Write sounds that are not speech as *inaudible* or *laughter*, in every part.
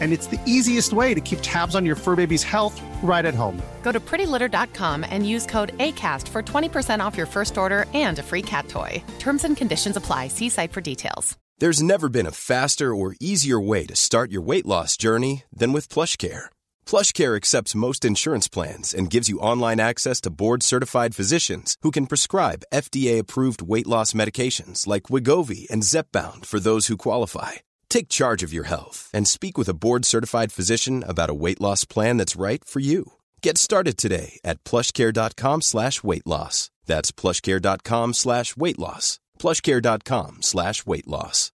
and it's the easiest way to keep tabs on your fur baby's health right at home. Go to prettylitter.com and use code ACAST for 20% off your first order and a free cat toy. Terms and conditions apply. See site for details. There's never been a faster or easier way to start your weight loss journey than with PlushCare. PlushCare accepts most insurance plans and gives you online access to board-certified physicians who can prescribe FDA-approved weight loss medications like Wigovi and Zepbound for those who qualify. Take charge of your health and speak with a board-certified physician about a weight loss plan that's right for you. Get started today at plushcare.com slash weight loss. That's plushcare.com slash weight loss. plushcare.com slash weight loss.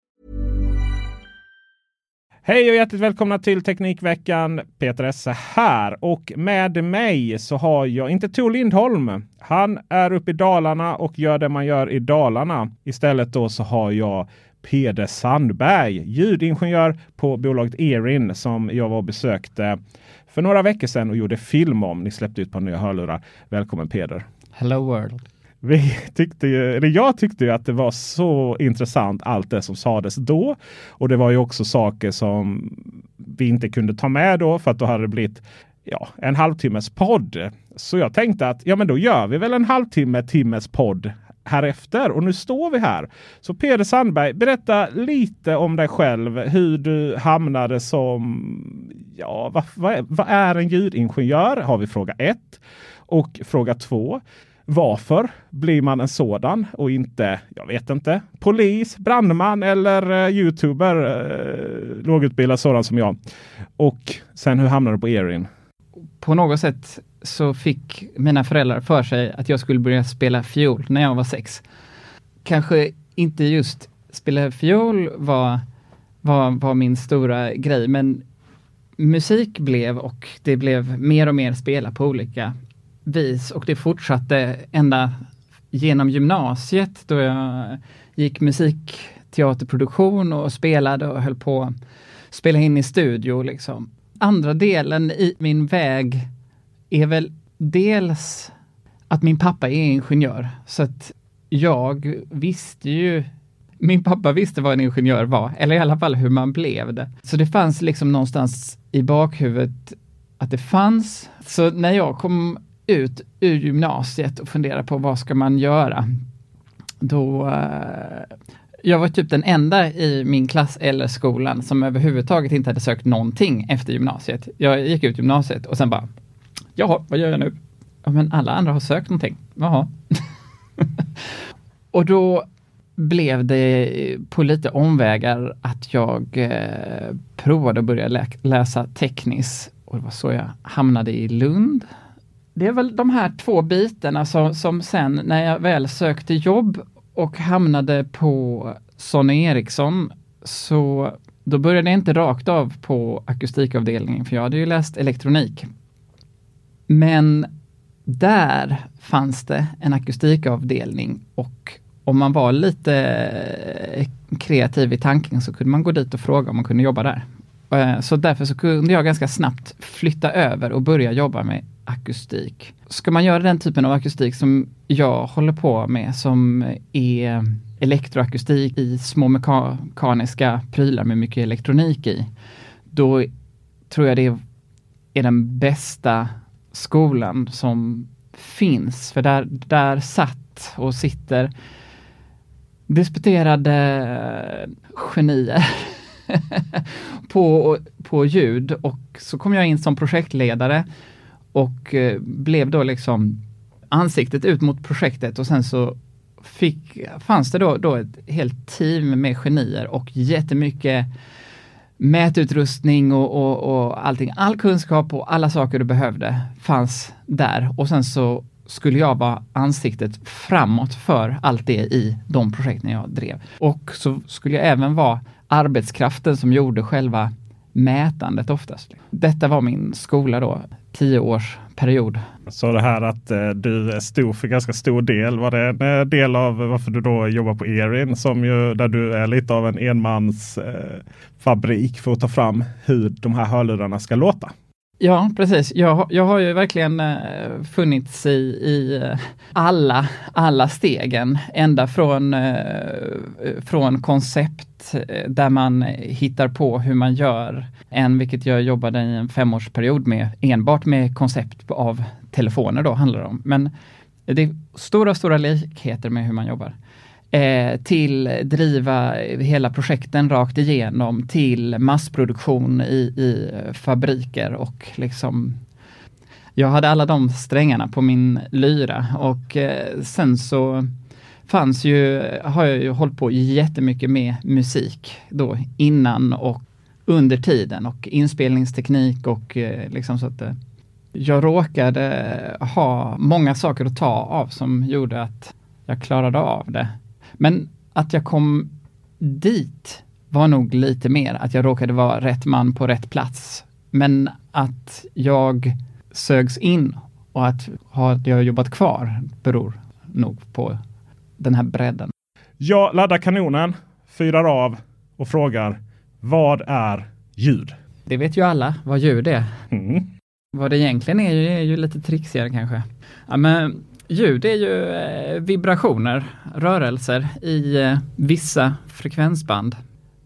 Hej och hjärtligt välkomna till Teknikveckan. Peter Esse här och med mig så har jag inte Tor Lindholm. Han är uppe i Dalarna och gör det man gör i Dalarna. Istället då så har jag Peder Sandberg, ljudingenjör på bolaget Erin som jag var och besökte för några veckor sedan och gjorde film om. Ni släppte ut på nya hörlurar. Välkommen Peder! Hello world! Vi tyckte ju, eller jag tyckte ju att det var så intressant allt det som sades då. Och det var ju också saker som vi inte kunde ta med då för att då hade det blivit ja, en halvtimmes podd. Så jag tänkte att ja, men då gör vi väl en halvtimme timmes podd Härefter och nu står vi här. Så Peder Sandberg, berätta lite om dig själv, hur du hamnade som, ja, vad, vad, är, vad är en ljudingenjör? Har vi fråga ett. Och fråga två. Varför blir man en sådan och inte, jag vet inte, polis, brandman eller uh, youtuber, uh, lågutbildad sådan som jag. Och sen hur hamnade du på Erin? På något sätt så fick mina föräldrar för sig att jag skulle börja spela fiol när jag var sex. Kanske inte just spela fiol var, var, var min stora grej, men musik blev och det blev mer och mer spela på olika vis och det fortsatte ända genom gymnasiet då jag gick musikteaterproduktion och spelade och höll på att spela in i studio. Liksom. Andra delen i min väg är väl dels att min pappa är ingenjör. Så att jag visste ju min pappa visste vad en ingenjör var, eller i alla fall hur man blev det. Så det fanns liksom någonstans i bakhuvudet att det fanns. Så när jag kom ut ur gymnasiet och funderade på vad ska man göra, då eh, jag var typ den enda i min klass eller skolan som överhuvudtaget inte hade sökt någonting efter gymnasiet. Jag gick ut gymnasiet och sen bara, jaha, vad gör jag nu? Ja, men alla andra har sökt någonting. Jaha. *laughs* och då blev det på lite omvägar att jag eh, provade att börja lä läsa tekniskt. Och det var så jag hamnade i Lund. Det är väl de här två bitarna som, som sen när jag väl sökte jobb och hamnade på Sonny Eriksson så då började jag inte rakt av på akustikavdelningen för jag hade ju läst elektronik. Men där fanns det en akustikavdelning och om man var lite eh, kreativ i tanken så kunde man gå dit och fråga om man kunde jobba där. Eh, så därför så kunde jag ganska snabbt flytta över och börja jobba med akustik. Ska man göra den typen av akustik som jag håller på med som är elektroakustik i små mekaniska prylar med mycket elektronik i, då tror jag det är den bästa skolan som finns. För där, där satt och sitter disputerade genier *laughs* på, på ljud och så kom jag in som projektledare och eh, blev då liksom ansiktet ut mot projektet och sen så fick, fanns det då, då ett helt team med genier och jättemycket mätutrustning och, och, och allting. All kunskap och alla saker du behövde fanns där och sen så skulle jag vara ansiktet framåt för allt det i de projekten jag drev. Och så skulle jag även vara arbetskraften som gjorde själva mätandet oftast. Detta var min skola då, tio års period. Så det här att eh, du stod för ganska stor del, var det en eh, del av varför du då jobbar på Erin som ju där du är lite av en enmansfabrik eh, för att ta fram hur de här hörlurarna ska låta? Ja, precis. Jag, jag har ju verkligen eh, funnits i, i eh, alla, alla stegen, ända från, eh, från koncept där man hittar på hur man gör en, vilket jag jobbade i en femårsperiod med, enbart med koncept av telefoner då handlar det om. Men det är stora, stora likheter med hur man jobbar eh, till driva hela projekten rakt igenom till massproduktion i, i fabriker och liksom jag hade alla de strängarna på min lyra och eh, sen så fanns ju, har jag ju hållit på jättemycket med musik då innan och under tiden och inspelningsteknik och eh, liksom så att eh, jag råkade ha många saker att ta av som gjorde att jag klarade av det. Men att jag kom dit var nog lite mer att jag råkade vara rätt man på rätt plats. Men att jag sögs in och att jag har jobbat kvar beror nog på den här bredden. Jag laddar kanonen, fyrar av och frågar vad är ljud? Det vet ju alla vad ljud är. Mm. Vad det egentligen är, är ju lite trixigare kanske. Ja, men Ljud är ju eh, vibrationer, rörelser i eh, vissa frekvensband.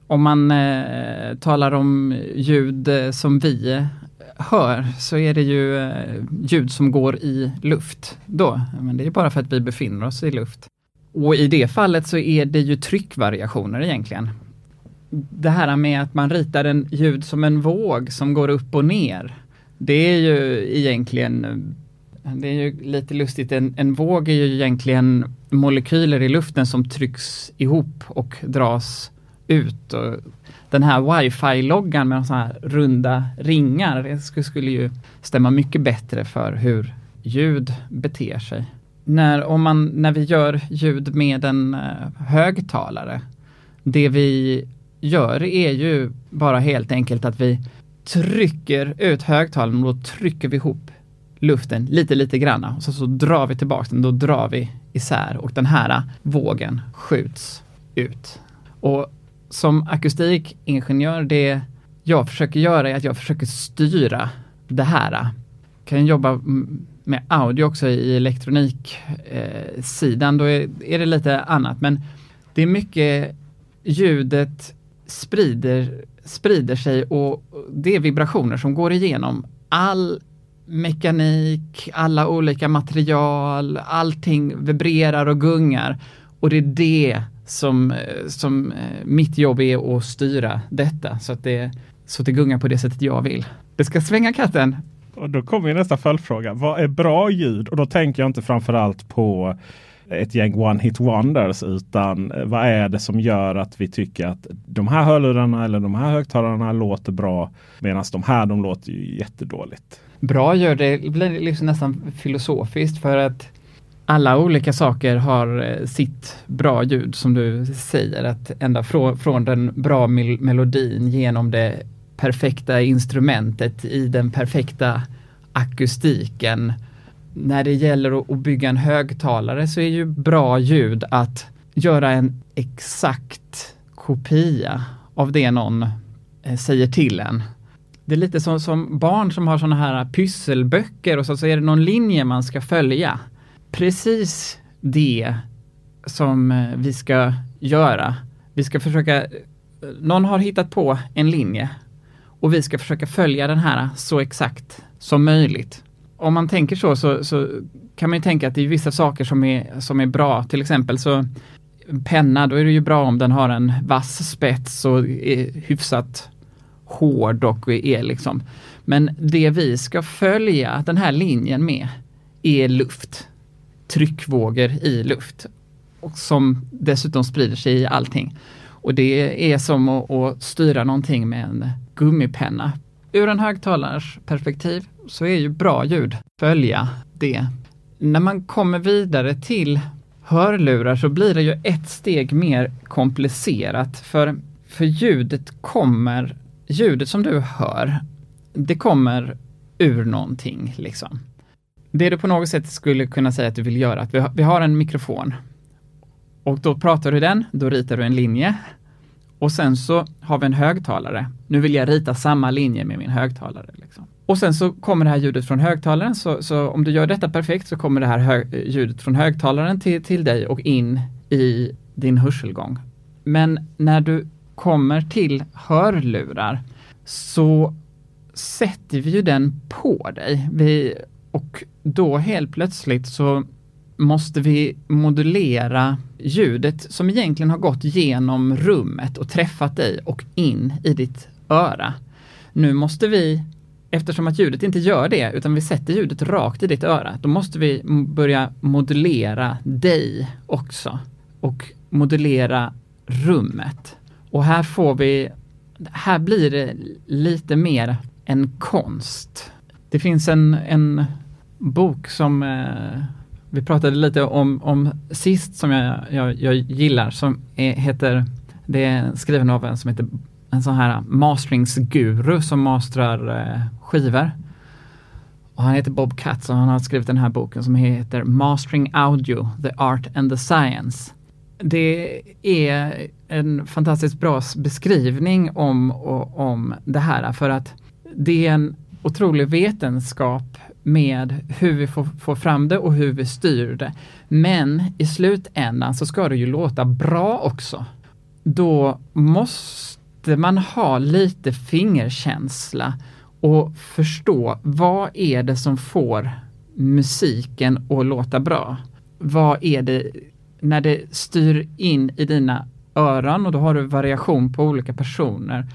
Om man eh, talar om ljud eh, som vi eh, hör så är det ju eh, ljud som går i luft då. Men det är bara för att vi befinner oss i luft. Och i det fallet så är det ju tryckvariationer egentligen. Det här med att man ritar en ljud som en våg som går upp och ner. Det är ju egentligen det är ju lite lustigt, en, en våg är ju egentligen molekyler i luften som trycks ihop och dras ut. Och den här wifi-loggan med sådana här runda ringar, det skulle, skulle ju stämma mycket bättre för hur ljud beter sig. När, om man, när vi gör ljud med en eh, högtalare, det vi gör är ju bara helt enkelt att vi trycker ut högtalaren och då trycker vi ihop luften lite, lite granna och så, så drar vi tillbaka den, då drar vi isär och den här vågen skjuts ut. Och som akustikingenjör, det jag försöker göra är att jag försöker styra det här. Jag kan jobba med audio också i elektroniksidan, eh, då är, är det lite annat, men det är mycket ljudet sprider, sprider sig och det är vibrationer som går igenom all mekanik, alla olika material, allting vibrerar och gungar. Och det är det som, eh, som eh, mitt jobb är att styra detta så att, det, så att det gungar på det sättet jag vill. Det ska svänga katten. Och då kommer nästa följdfråga. Vad är bra ljud? Och då tänker jag inte framförallt på ett gäng one hit wonders utan eh, vad är det som gör att vi tycker att de här hörlurarna eller de här högtalarna låter bra medan de här de låter ju jättedåligt bra gör det blir liksom nästan filosofiskt för att alla olika saker har eh, sitt bra ljud som du säger, att ända från, från den bra mel melodin genom det perfekta instrumentet i den perfekta akustiken. När det gäller att bygga en högtalare så är ju bra ljud att göra en exakt kopia av det någon eh, säger till en. Det är lite som, som barn som har sådana här pysselböcker och så, så är det någon linje man ska följa. Precis det som eh, vi ska göra. Vi ska försöka, eh, någon har hittat på en linje och vi ska försöka följa den här så exakt som möjligt. Om man tänker så, så, så kan man ju tänka att det är vissa saker som är, som är bra. Till exempel så penna, då är det ju bra om den har en vass spets och är hyfsat hård och är liksom. Men det vi ska följa den här linjen med är luft. Tryckvågor i luft. Och som dessutom sprider sig i allting. Och det är som att, att styra någonting med en gummipenna. Ur en högtalars perspektiv så är ju bra ljud följa det. när man kommer vidare till hörlurar så blir det ju ett steg mer komplicerat för, för ljudet kommer, ljudet som du hör, det kommer ur någonting liksom. Det du på något sätt skulle kunna säga att du vill göra, att vi har, vi har en mikrofon och då pratar du den, då ritar du en linje och sen så har vi en högtalare. Nu vill jag rita samma linje med min högtalare. Liksom. Och sen så kommer det här ljudet från högtalaren, så, så om du gör detta perfekt så kommer det här hög, ljudet från högtalaren till, till dig och in i din hörselgång. Men när du kommer till hörlurar så sätter vi ju den på dig. Vi, och då helt plötsligt så måste vi modulera ljudet som egentligen har gått genom rummet och träffat dig och in i ditt öra. Nu måste vi, eftersom att ljudet inte gör det, utan vi sätter ljudet rakt i ditt öra, då måste vi börja modulera dig också och modulera rummet. Och här får vi, här blir det lite mer en konst. Det finns en, en bok som eh, vi pratade lite om, om sist som jag, jag, jag gillar som är, heter, det är skriven av en som heter en sån här masteringsguru som mastrar eh, skivor. Och han heter Bob Katz och han har skrivit den här boken som heter Mastering Audio, The Art and the Science. Det är en fantastiskt bra beskrivning om, om det här för att det är en otrolig vetenskap med hur vi får, får, fram det och hur vi styr det. Men i slutändan så ska det ju låta bra också. Då måste man ha lite fingerkänsla och förstå vad är det som får musiken att låta bra? Vad är det när det styr in i dina öron och då har du variation på olika personer.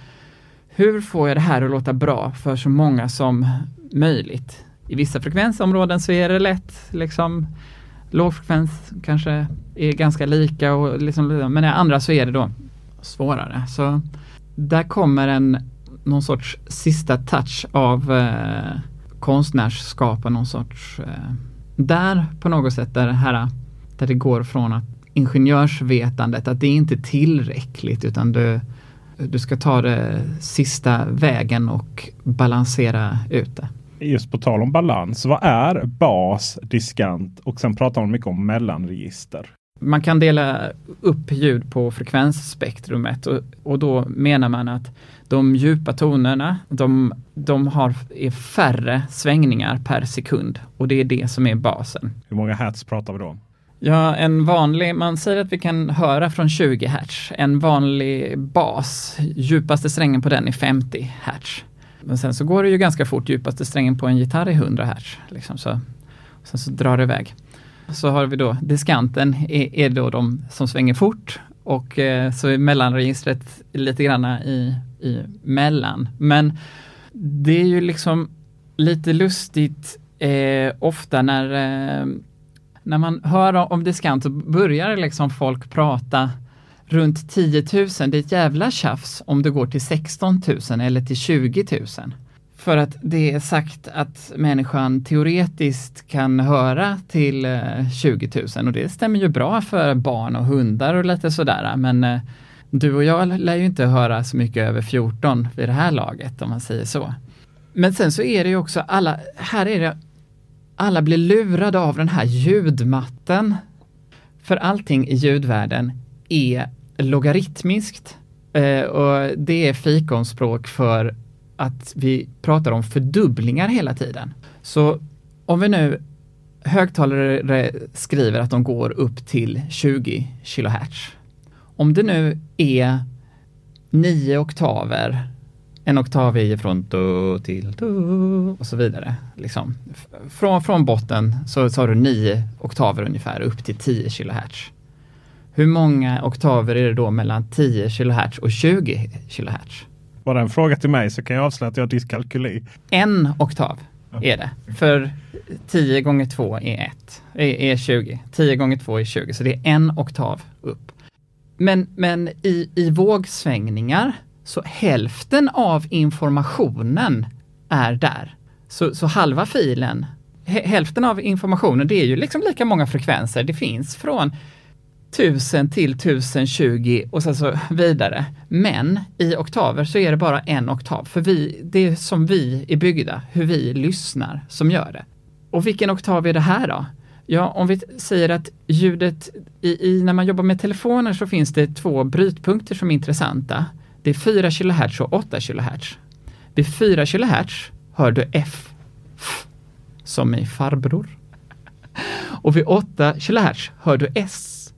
Hur får jag det här att låta bra för så många som möjligt? I vissa frekvensområden så är det lätt, liksom lågfrekvens kanske är ganska lika och liksom, men i andra så är det då svårare. Så där kommer en någon sorts sista touch av eh, konstnärskap och någon sorts eh, där på något sätt där det här där det går från att ingenjörsvetandet att det är inte tillräckligt utan du, du ska ta det sista vägen och balansera ut det just på tal om balans. Vad är bas, diskant och sen pratar man mycket om mellanregister. Man kan dela upp ljud på frekvensspektrumet och, och då menar man att de djupa tonerna, de, de har är färre svängningar per sekund och det är det som är basen. Hur många hertz pratar vi då om? Ja, en vanlig, man säger att vi kan höra från 20 hertz. En vanlig bas, djupaste strängen på den är 50 hertz. Men sen så går det ju ganska fort, djupaste strängen på en gitarr är 100 Hz. Liksom så. Sen så drar det iväg. Så har vi då diskanten, är, är då de som svänger fort och eh, så är mellanregistret lite granna i, i mellan. Men det är ju liksom lite lustigt eh, ofta när, eh, när man hör om diskant så börjar liksom folk prata runt 10 000, det är ett jävla tjafs om det går till 16 000 eller till 20 000. För att det är sagt att människan teoretiskt kan höra till eh, 20 000 och det stämmer ju bra för barn och hundar och lite sådär. Men eh, du och jag lär ju inte höra så mycket över 14 vid det här laget om man säger så. Men sen så är det ju också alla, här är det, alla blir lurade av den här ljudmatten. För allting i ljudvärlden är logaritmiskt eh, och det är fikonspråk för att vi pratar om fördubblingar hela tiden. Så om vi nu högtalare skriver att de går upp till 20 kHz. Om det nu är nio oktaver, en oktav är från do till do och så vidare. Liksom. Från, från botten så, så har du nio oktaver ungefär upp till 10 kHz. Hur många oktaver är det då mellan 10 kHz och 20 kHz? Var det en fråga till mig så kan jag avslöja att jag har dyskalkyli. En oktav är det. För 10 gånger 2 är 1, är, är 20. 10 gånger 2 är 20, så det är en oktav upp. Men, men i, i vågsvängningar, så hälften av informationen är där. Så, så halva filen hälften av informationen, det är ju liksom lika många frekvenser. Det finns från 1000 till 1020 och sen så vidare. Men i oktaver så är det bara en oktav, för vi, det är som vi är byggda, hur vi lyssnar, som gör det. Och vilken oktav är det här då? Ja, om vi säger att ljudet i, i, när man jobbar med telefoner så finns det två brytpunkter som är intressanta. Det är 4 kHz och 8 kHz. Vid 4 kHz hör du F, F som i farbror. Och vid 8 kHz hör du S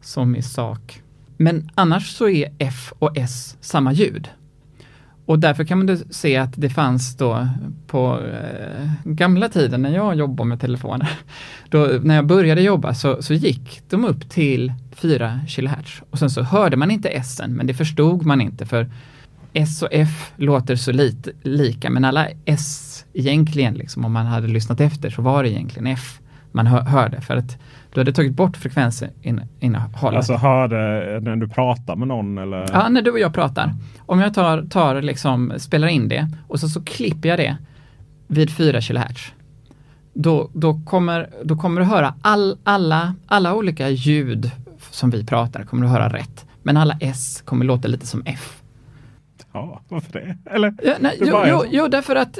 som i sak. Men annars så är F och S samma ljud. Och därför kan man se att det fanns då på eh, gamla tiden när jag jobbade med telefoner. *laughs* Då, när jag började jobba så, så gick de upp till 4 kHz och sen så hörde man inte S men det förstod man inte för S och F låter så lite lika men alla S egentligen, liksom, om man hade lyssnat efter så var det egentligen F man hör, hörde för att du hade tagit bort frekvensinnehållet. Alltså hörde när du pratar med någon eller? Ja, när du och jag pratar. Om jag tar, tar liksom, spelar in det och så, så klipper jag det vid 4 kHz. Då, då, kommer, då kommer du höra all, alla, alla olika ljud som vi pratar, kommer du höra rätt. Men alla S kommer låta lite som F. Ja, varför det? Eller? Ja, nej, det jo, jo, jo, därför att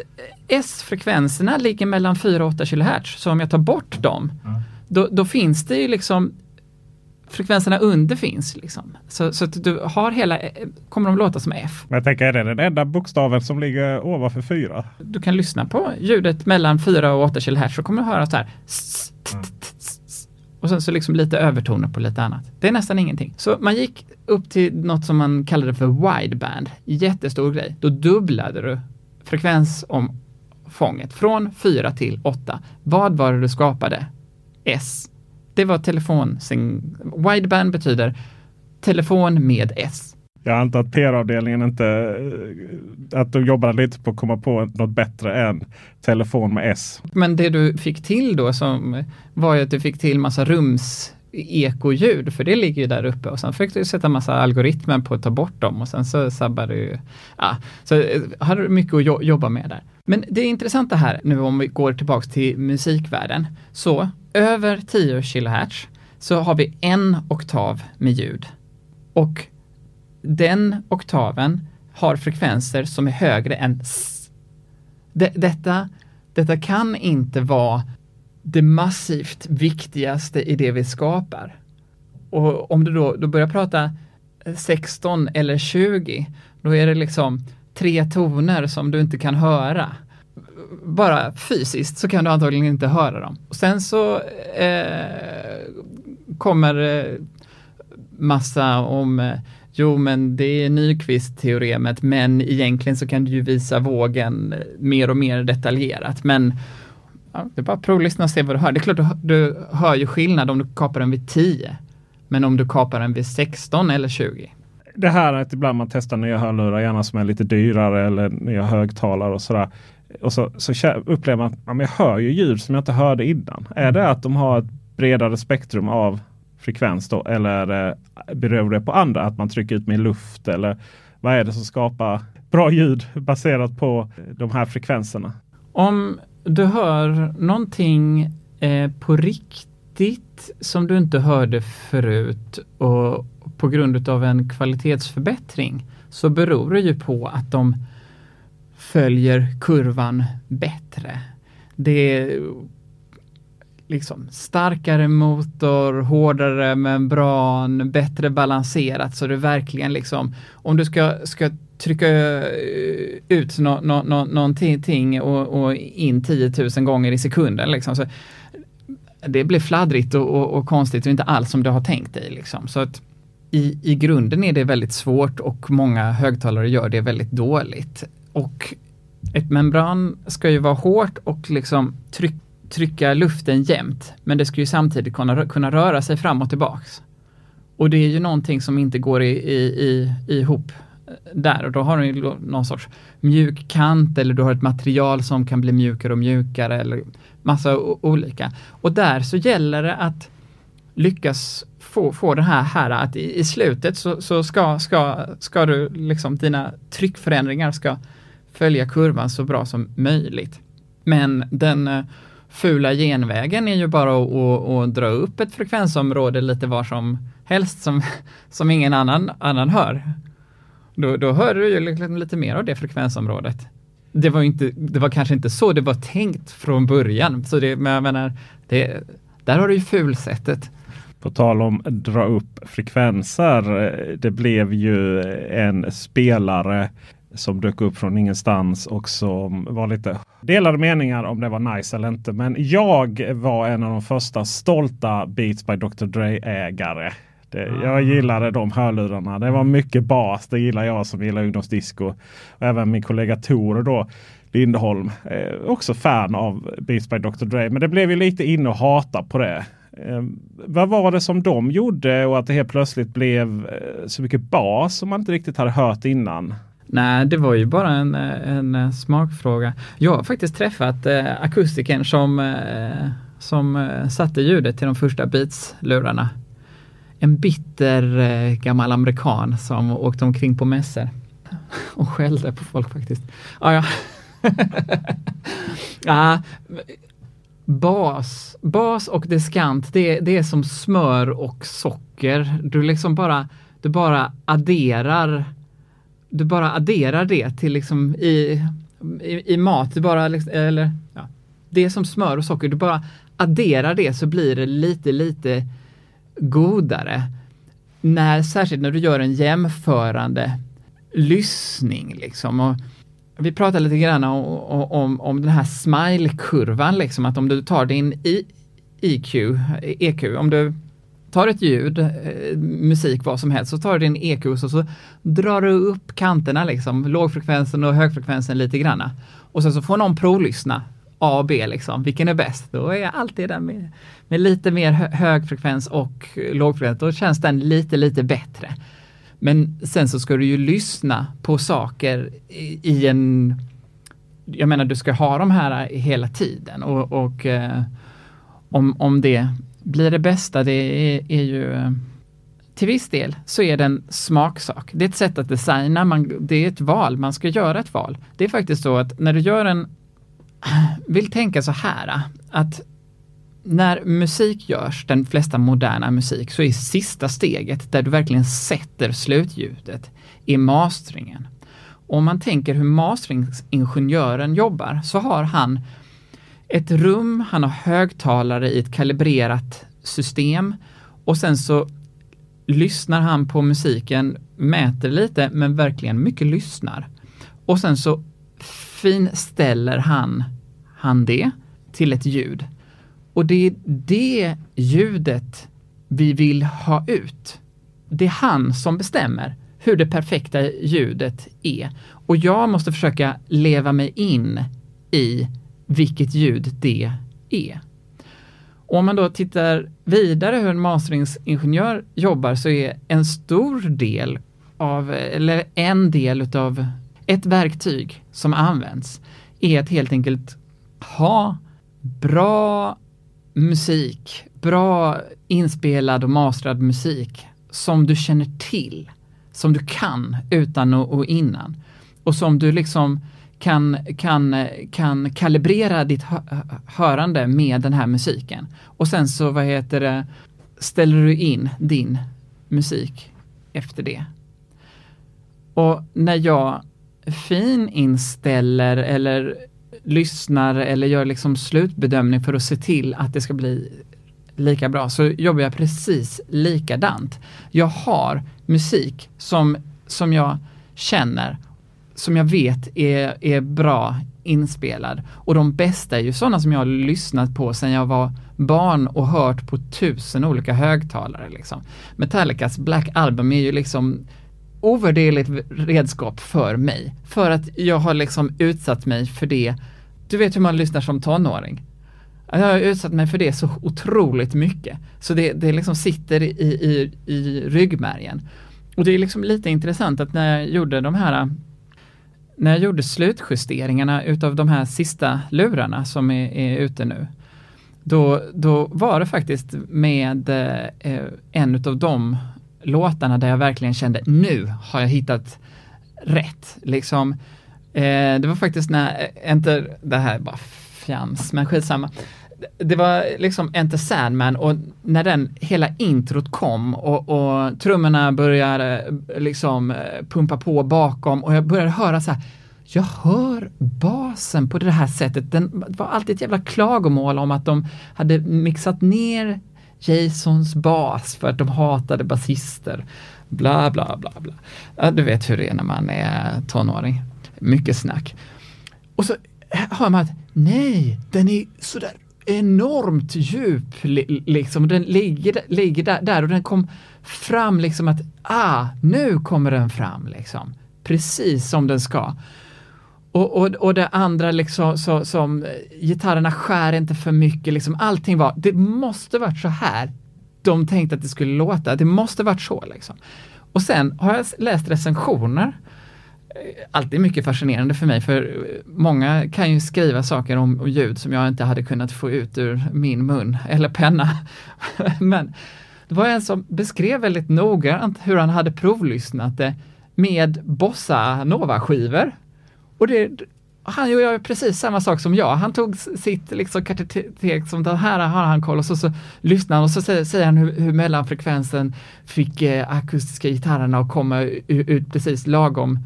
S-frekvenserna ligger mellan 4 och 8 kHz. Så om jag tar bort dem, mm då, då finns det ju liksom frekvenserna under finns. Liksom. Så, så att du har hela, kommer de låta som F. Men jag tänker, är det den enda bokstaven som ligger ovanför 4? Du kan lyssna på ljudet mellan 4 och 8 kHz så kommer du höra så här. Och sen så liksom lite övertoner på lite annat. Det är nästan ingenting. Så man gick upp till något som man kallade för wideband. Jättestor grej. Då dubblade du frekvensomfånget från 4 till 8. Vad var det du skapade? S. Det var telefon. Wideband betyder telefon med S. Jag antar att PR-avdelningen inte, eh, att de jobbade lite på att komma på något bättre än telefon med S. Men det du fick till då som var ju att du fick till massa rums ekoljud, för det ligger ju där uppe och sen fick du sätta massa algoritmer på att ta bort dem och sen så sabbar du, ja, så eh, har du mycket att jobba med där. Men det intressanta här nu om vi går tillbaks till musikvärlden, så över 10 kHz så har vi en oktav med ljud. Och den oktaven har frekvenser som är högre än S. De, detta, detta kan inte vara det massivt viktigaste i det vi skapar. Och om du då, då börjar prata 16 eller 20, då är det liksom tre toner som du inte kan höra bara fysiskt så kan du antagligen inte höra dem. Och sen så eh, kommer eh, massa om eh, Jo, men det är Nyqvist-teoremet, men egentligen så kan du ju visa vågen eh, mer och mer detaljerat. Men ja, det är bara att provlyssna och se vad du hör. Det är klart, du, du hör ju skillnad om du kapar den vid 10, men om du kapar den vid 16 eller 20. Det här att ibland man testar nya hörlurar, gärna som är lite dyrare eller nya högtalare och sådär. Och så, så upplever man att ja, jag hör ju ljud som jag inte hörde innan. Är det att de har ett bredare spektrum av frekvens då? Eller eh, beror det på andra? Att man trycker ut mer luft? Eller vad är det som skapar bra ljud baserat på de här frekvenserna? Om du hör någonting eh, på riktigt som du inte hörde förut och på grund av en kvalitetsförbättring så beror det ju på att de följer kurvan bättre. Det liksom starkare motor, hårdare membran, bättre balanserat så det verkligen liksom, om du ska, ska trycka eh, ut no, no, no, någonting och, och in 10 000 gånger i sekunden liksom. Så det blir fladdrigt och, och, och, konstigt och inte alls som du har tänkt dig. Liksom. Så att i, I grunden är det väldigt svårt och många högtalare gör det väldigt dåligt. Och ett membran ska ju vara hårt och liksom tryck, trycka luften jämnt. Men det ska ju samtidigt kunna, kunna röra sig fram och tillbaks. Och det är ju någonting som inte går i, i, i, ihop eh, där och då har du någon sorts mjuk kant eller du har ett material som kan bli mjukare och mjukare eller massa olika. Och där så gäller det att lyckas få, få det här, här att i, i slutet så, så, ska, ska, ska du liksom dina tryckförändringar ska följa kurvan så bra som möjligt. Men den eh, fula genvägen är ju bara att, att, att, dra upp ett frekvensområde lite var som helst som, *laughs* som ingen annan, annan hör. Då, då hör du ju liksom lite mer av det frekvensområdet. Det var, inte, det var kanske inte så det var tänkt från början, så det, men jag menar, det, där har du ju fulsättet. På tal om dra upp frekvenser. Eh, det blev ju en spelare som dök upp från ingenstans och som var lite delade meningar om det var nice eller inte. Men jag var en av de första stolta Beats by Dr. Dre-ägare. jag ah. gillade de hörlurarna. Det var mycket bas. Det gillar jag som gillar ungdomsdisco. Och även min kollega Tor då, Lindholm. Eh, också fan av Beats by Dr. Dre. Men det blev ju lite inne och hata på det. Eh, vad var det som de gjorde och att det helt plötsligt blev eh, så mycket bas som man inte riktigt hade hört innan? Nej, det var ju bara en, en eh, smakfråga. Jag har faktiskt träffat eh, akustikern som, eh, som eh, satte ljudet till de första Beats-lurarna. En bitter eh, gammal amerikan som åkte omkring på mässor *laughs* och skällde på folk faktiskt. Ah, ja. *laughs* ah, bas, bas och diskant, det, det är som smör och socker. Du liksom bara, du bara adderar du bara adderar det till liksom i, i, i mat, du bara, liksom, eller ja, det är som smör och socker, du bara adderar det så blir det lite, lite godare. När, särskilt när du gör en jämförande lyssning liksom. Och vi pratade lite grann om, om, om den här smile-kurvan, liksom, att om du tar din I, IQ, EQ, om du tar ett ljud, eh, musik, vad som helst, så tar du din EQ och så, så drar du upp kanterna, liksom, lågfrekvensen och högfrekvensen lite granna. Och sen så får någon provlyssna A och B, liksom. vilken är bäst? Då är jag alltid den med, med lite mer högfrekvens och lågfrekvens, då känns den lite, lite bättre. Men sen så ska du ju lyssna på saker i, i en jag menar, du ska ha de här hela tiden och, och eh, om, om det blir det bästa, det är, är ju eh, till viss del så är det en smaksak. Det är ett sätt att designa, man, det är ett val, man ska göra ett val. Det är faktiskt så att när du gör en, *clears throat* vill tänka så här, att när musik görs, den flesta moderna musik, så är sista steget där du verkligen sätter slutljudet, är masteringen. Om man tänker hur masteringingenjören jobbar så har han ett rum, han har högtalare i ett kalibrerat system och sen så lyssnar han på musiken, mäter lite, men verkligen mycket lyssnar. Och sen så finställer han, han det till ett ljud. Och det är det ljudet vi vill ha ut. Det är han som bestämmer hur det perfekta ljudet är. Och jag måste försöka leva mig in i vilket ljud det är. Och om man då tittar vidare hur en masteringsingenjör jobbar så är en stor del av, eller en del utav ett verktyg som används är att helt enkelt ha bra musik, bra inspelad och mastrad musik som du känner till, som du kan utan och innan och som du liksom kan, kan, kan kalibrera ditt hörande med den här musiken. Och sen så, vad heter det, ställer du in din musik efter det. Och när jag fininställer eller lyssnar eller gör liksom slutbedömning för att se till att det ska bli lika bra så jobbar jag precis likadant. Jag har musik som, som jag känner som jag vet är, är bra inspelad. Och de bästa är ju sådana som jag har lyssnat på sedan jag var barn och hört på tusen olika högtalare. Liksom. Metallicas Black Album är ju liksom ovärderligt redskap för mig. För att jag har liksom utsatt mig för det. Du vet hur man lyssnar som tonåring. Jag har utsatt mig för det så otroligt mycket. Så det, det liksom sitter i, i, i ryggmärgen. Och det är liksom lite intressant att när jag gjorde de här när jag gjorde slutjusteringarna utav de här sista lurarna som är, är ute nu, då, då var det faktiskt med eh, en utav de låtarna där jag verkligen kände nu har jag hittat rätt. Liksom, eh, det var faktiskt när, eh, inte det här är bara fjams, men skitsamma. Det var liksom Enter Sandman och när den hela introt kom och, och trummorna började eh, liksom eh, pumpa på bakom och jag började höra så här jag hör basen på det här sättet. Den, det var alltid ett jävla klagomål om att de hade mixat ner Jasons bas för att de hatade basister. Bla, bla, bla, bla. Ja, du vet hur det är när man är tonåring. Mycket snack. Och så hör man att nej, den är sådär enormt djup, liksom. Den ligger, ligger där, där, och den kom fram liksom att, ah, nu kommer den fram liksom. Precis som den ska. Och, och, och det andra liksom så, som eh, gitarrerna skär inte för mycket, liksom allting var, det måste varit så här de tänkte att det skulle låta, det måste varit så liksom. Och sen har jag läst recensioner alltid mycket fascinerande för mig, för många kan ju skriva saker om ljud som jag inte hade kunnat få ut ur min mun eller penna. *laughs* Men det var en som beskrev väldigt noggrant hur han hade provlyssnat det med bossa nova-skivor. Och det, han gör precis samma sak som jag. Han tog sitt liksom kartotek som det här har han koll och så, så lyssnar han och så säger, säger han hur, hur mellanfrekvensen fick eh, akustiska gitarrerna att komma ut, ut precis lagom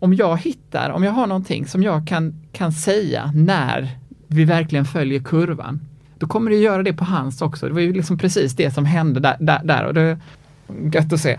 om jag hittar, om jag har någonting som jag kan, kan säga när vi verkligen följer kurvan, då kommer det göra det på hans också. Det var ju liksom precis det som hände där, där, där och det gött att se.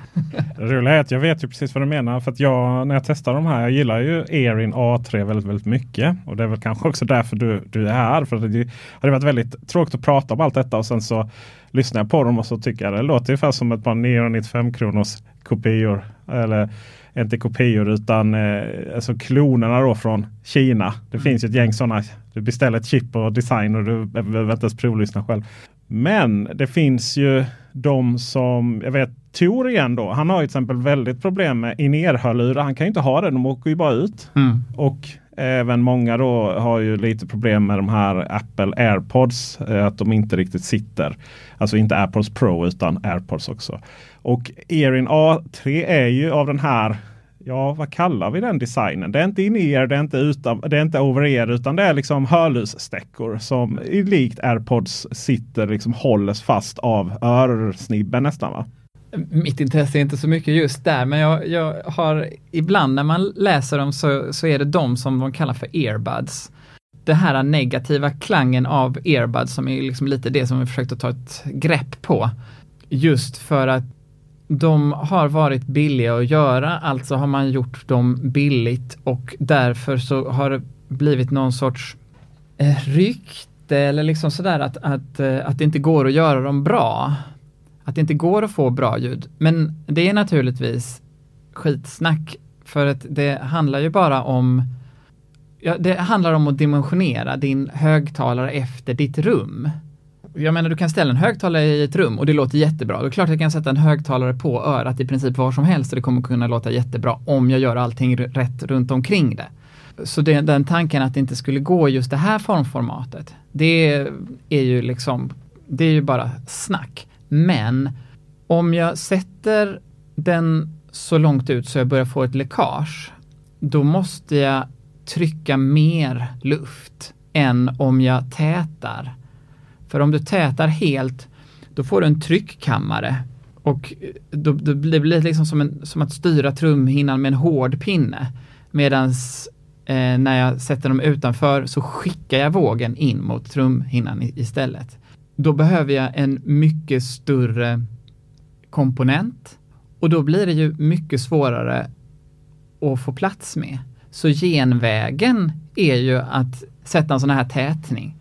Roliga är att jag vet ju precis vad du menar. För att jag, när jag testar de här, jag gillar ju Erin A3 väldigt, väldigt mycket. Och det är väl kanske också därför du, du är här. För det hade varit väldigt tråkigt att prata om allt detta och sen så lyssnar jag på dem och så tycker jag det låter ungefär som ett par 995 kronors kopior. Eller inte kopior utan eh, alltså klonerna då från Kina. Det mm. finns ju ett gäng sådana. Du beställer ett chip och design och du behöver inte ens provlyssna själv. Men det finns ju de som, jag vet Tor igen då. Han har till exempel väldigt problem med in-ear-hörlurar. Han kan ju inte ha det, de åker ju bara ut. Mm. Och även många då har ju lite problem med de här Apple AirPods. Eh, att de inte riktigt sitter. Alltså inte AirPods Pro utan AirPods också. Och Erin A3 är ju av den här Ja, vad kallar vi den designen? Det är inte in-ear, det är inte, utan, det är inte over-ear utan det är liksom hörlursstäckor som likt AirPods sitter liksom hålls fast av örsnibben nästan. Va? Mitt intresse är inte så mycket just där, men jag, jag har ibland när man läser dem så, så är det de som de kallar för earbuds. Det här negativa klangen av earbuds som är liksom lite det som vi försökt att ta ett grepp på. Just för att de har varit billiga att göra, alltså har man gjort dem billigt och därför så har det blivit någon sorts eh, rykte eller liksom sådär att, att, eh, att det inte går att göra dem bra. Att det inte går att få bra ljud. Men det är naturligtvis skitsnack för att det handlar ju bara om ja, det handlar om att dimensionera din högtalare efter ditt rum jag menar du kan ställa en högtalare i ett rum och det låter jättebra. Det är klart att jag kan sätta en högtalare på örat i princip var som helst och det kommer kunna låta jättebra om jag gör allting rätt runt omkring det. Så det, den tanken att det inte skulle gå just det här formformatet, det är ju liksom, det är ju bara snack. Men om jag sätter den så långt ut så jag börjar få ett läckage, då måste jag trycka mer luft än om jag tätar för om du tätar helt, då får du en tryckkammare och eh, då, då blir det liksom som, en, som att styra trumhinnan med en hård pinne. Medan eh, när jag sätter dem utanför så skickar jag vågen in mot trumhinnan i, istället. Då behöver jag en mycket större komponent och då blir det ju mycket svårare att få plats med. Så genvägen är ju att sätta en sån här tätning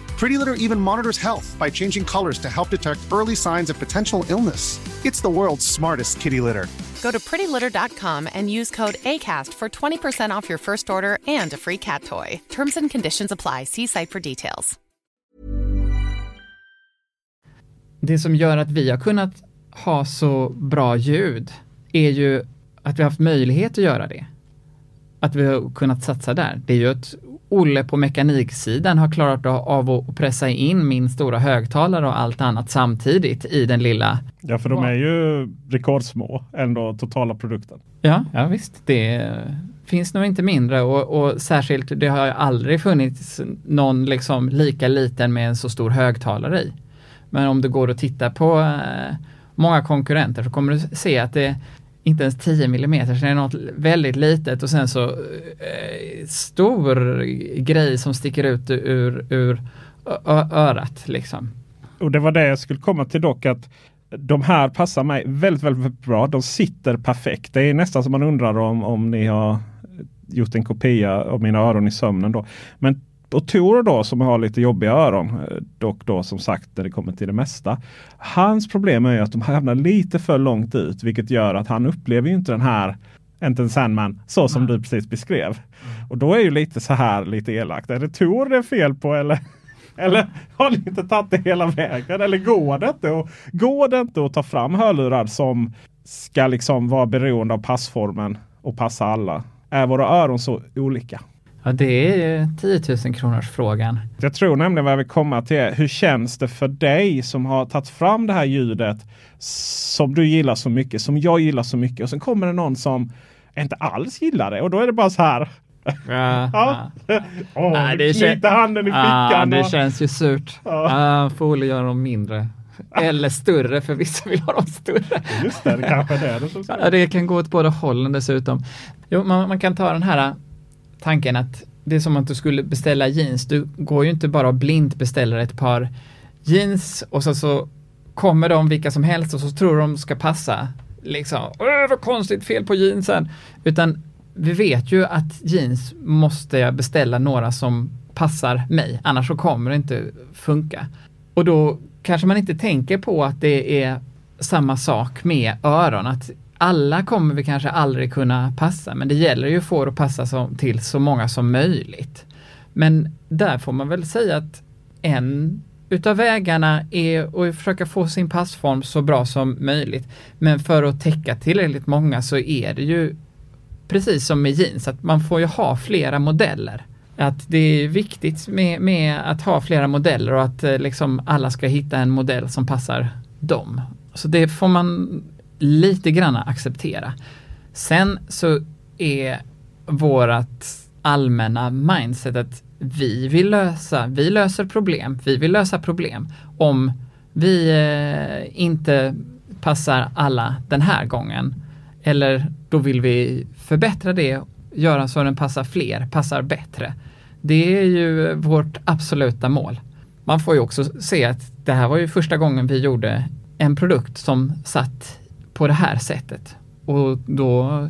Pretty Litter even monitors health by changing colors to help detect early signs of potential illness. It's the world's smartest kitty litter. Go to prettylitter.com and use code ACAST for 20% off your first order and a free cat toy. Terms and conditions apply. See site for details. Det som gör att vi har kunnat ha så bra ljud är ju att vi har haft möjlighet att göra det. Att vi har kunnat satsa där. Det är ju att Olle på mekaniksidan har klarat av att pressa in min stora högtalare och allt annat samtidigt i den lilla. Ja, för de är ju rekordsmå ändå totala produkten. Ja, ja visst. Det finns nog inte mindre och, och särskilt det har aldrig funnits någon liksom lika liten med en så stor högtalare i. Men om du går och tittar på eh, många konkurrenter så kommer du se att det inte ens 10 mm, så det är något väldigt litet och sen så eh, stor grej som sticker ut ur, ur örat liksom. Och det var det jag skulle komma till dock att de här passar mig väldigt, väldigt bra. De sitter perfekt. Det är nästan som man undrar om, om ni har gjort en kopia av mina öron i sömnen. Då. Men och Tor då som har lite jobbiga öron, eh, dock då som sagt när det kommer till det mesta. Hans problem är att de hamnar lite för långt ut, vilket gör att han upplever inte den här inte en Sandman så som Nej. du precis beskrev. Mm. Och då är ju lite så här lite elakt. Är det Tor det är fel på eller? *laughs* Eller har ni inte tagit det hela vägen? Eller går det inte? Och, går det inte att ta fram hörlurar som ska liksom vara beroende av passformen och passa alla? Är våra öron så olika? Ja, det är 10 000 kronors frågan. Jag tror nämligen vad jag vill komma till är hur känns det för dig som har tagit fram det här ljudet som du gillar så mycket, som jag gillar så mycket och sen kommer det någon som inte alls gillar det och då är det bara så här. Ja, *laughs* ja. oh, Nej, det känns, handen i fickan. Ja, det och... känns ju surt. Ja. Uh, får göra dem mindre. Eller större, för vissa vill ha dem större. Just det, det kanske är det. *laughs* Som ja, det kan gå åt båda hållen dessutom. Jo, man, man kan ta den här tanken att det är som att du skulle beställa jeans. Du går ju inte bara och blint beställer ett par jeans och så, så kommer de vilka som helst och så tror de ska passa. Liksom, Åh, vad konstigt, fel på jeansen. Utan vi vet ju att jeans måste jag beställa några som passar mig, annars så kommer det inte funka. Och då kanske man inte tänker på att det är samma sak med öron, att alla kommer vi kanske aldrig kunna passa, men det gäller ju att få det att passa som, till så många som möjligt. Men där får man väl säga att en utav vägarna är att försöka få sin passform så bra som möjligt. Men för att täcka tillräckligt många så är det ju precis som med jeans, att man får ju ha flera modeller. Att det är viktigt med, med att ha flera modeller och att eh, liksom alla ska hitta en modell som passar dem. Så det får man lite grann acceptera. Sen så är vårat allmänna mindset att vi vill lösa, vi löser problem, vi vill lösa problem. Om vi eh, inte passar alla den här gången. Eller då vill vi förbättra det, göra så den passar fler, passar bättre. Det är ju vårt absoluta mål. Man får ju också se att det här var ju första gången vi gjorde en produkt som satt på det här sättet. Och då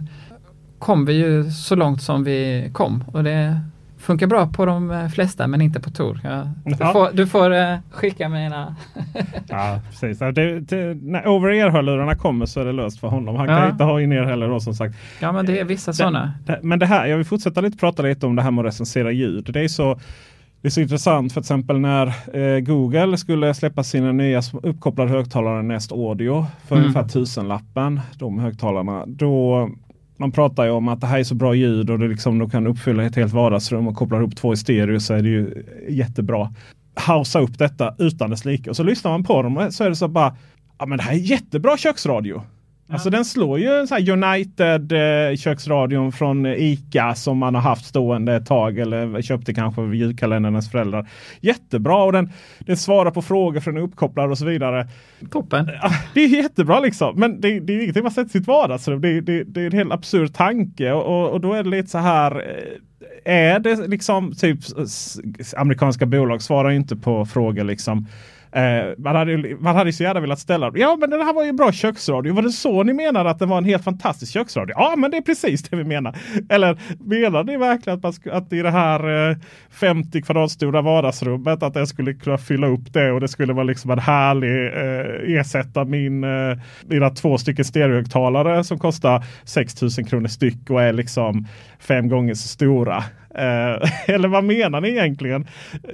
kom vi ju så långt som vi kom och det funkar bra på de flesta men inte på Tor. Ja, du, ja. får, du får uh, skicka mina... ja, precis. Det, det, när over-ear-hörlurarna kommer så är det löst för honom. Han kan inte ha in er heller då som sagt. Ja, men det är vissa sådana. Men det här, jag vill fortsätta lite prata lite om det här med att recensera ljud. Det är så det är så intressant för exempel när eh, Google skulle släppa sina nya uppkopplade högtalare Nest Audio för mm. ungefär tusenlappen. De högtalarna. Då, man pratar ju om att det här är så bra ljud och det liksom, de kan uppfylla ett helt vardagsrum och kopplar ihop två i stereo så är det ju jättebra. Hausa upp detta utan dess like. Och så lyssnar man på dem och så är det så bara, ja men det här är jättebra köksradio. Alltså den slår ju så United eh, köksradion från ICA som man har haft stående ett tag eller köpte kanske vid julkalenderns föräldrar. Jättebra och den, den svarar på frågor från uppkopplare och så vidare. Toppen. Det är jättebra liksom. Men det, det är ingenting man sätter sitt vardagsrum. Det, det, det är en helt absurd tanke och, och då är det lite så här. eh, Är det liksom typ amerikanska bolag svarar inte på frågor liksom. Eh, man, hade, man hade så gärna velat ställa. Ja, men det här var ju en bra köksradio. Var det så ni menade att det var en helt fantastisk köksradio? Ja, men det är precis det vi menar. Eller menar ni verkligen att, man sk- att i det här eh, 50 kvadratstora vardagsrummet att jag skulle kunna fylla upp det och det skulle vara liksom en härlig eh, ersätta min eh, mina två stycken stereohögtalare som kostar 6000 kronor styck och är liksom fem gånger så stora. Eh, *laughs* eller vad menar ni egentligen?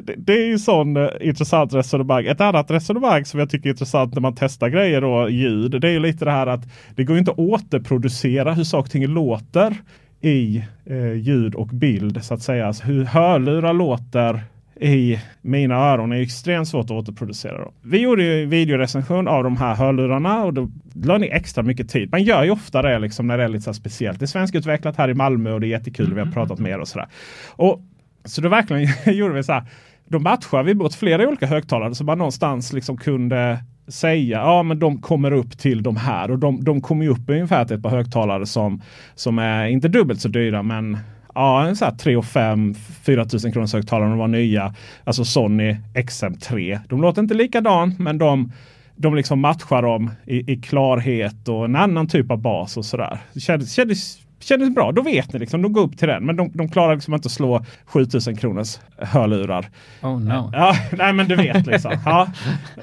Det, det är ju sån eh, intressant resonemang. Ett annat resonemang som jag tycker är intressant när man testar grejer och ljud. Det är ju lite det här att det går inte att återproducera hur saker och ting låter i eh, ljud och bild så att säga. Alltså hur hörlurar låter i mina öron är extremt svårt att återproducera. Dem. Vi gjorde ju en videorecension av de här hörlurarna och då la ni extra mycket tid. Man gör ju ofta det liksom när det är lite så speciellt. Det är svenskutvecklat här i Malmö och det är jättekul. Vi har pratat med er och sådär. Och, så då verkligen *laughs* gjorde vi så här. Då matchar vi mot flera olika högtalare så man någonstans liksom kunde säga ja men de kommer upp till de här och de, de kommer ju upp ungefär till ett par högtalare som, som är inte dubbelt så dyra men Ja, en sån här 3 och 5 4000 kronors högtalare. De var nya. Alltså Sony XM3. De låter inte likadant men de, de liksom matchar dem i, i klarhet och en annan typ av bas och sådär. Kändes, kändes, kändes bra. Då vet ni liksom. De går upp till den. Men de, de klarar liksom inte att slå 7000 kronors hörlurar. Oh no. Ja, nej men du vet liksom. Ja,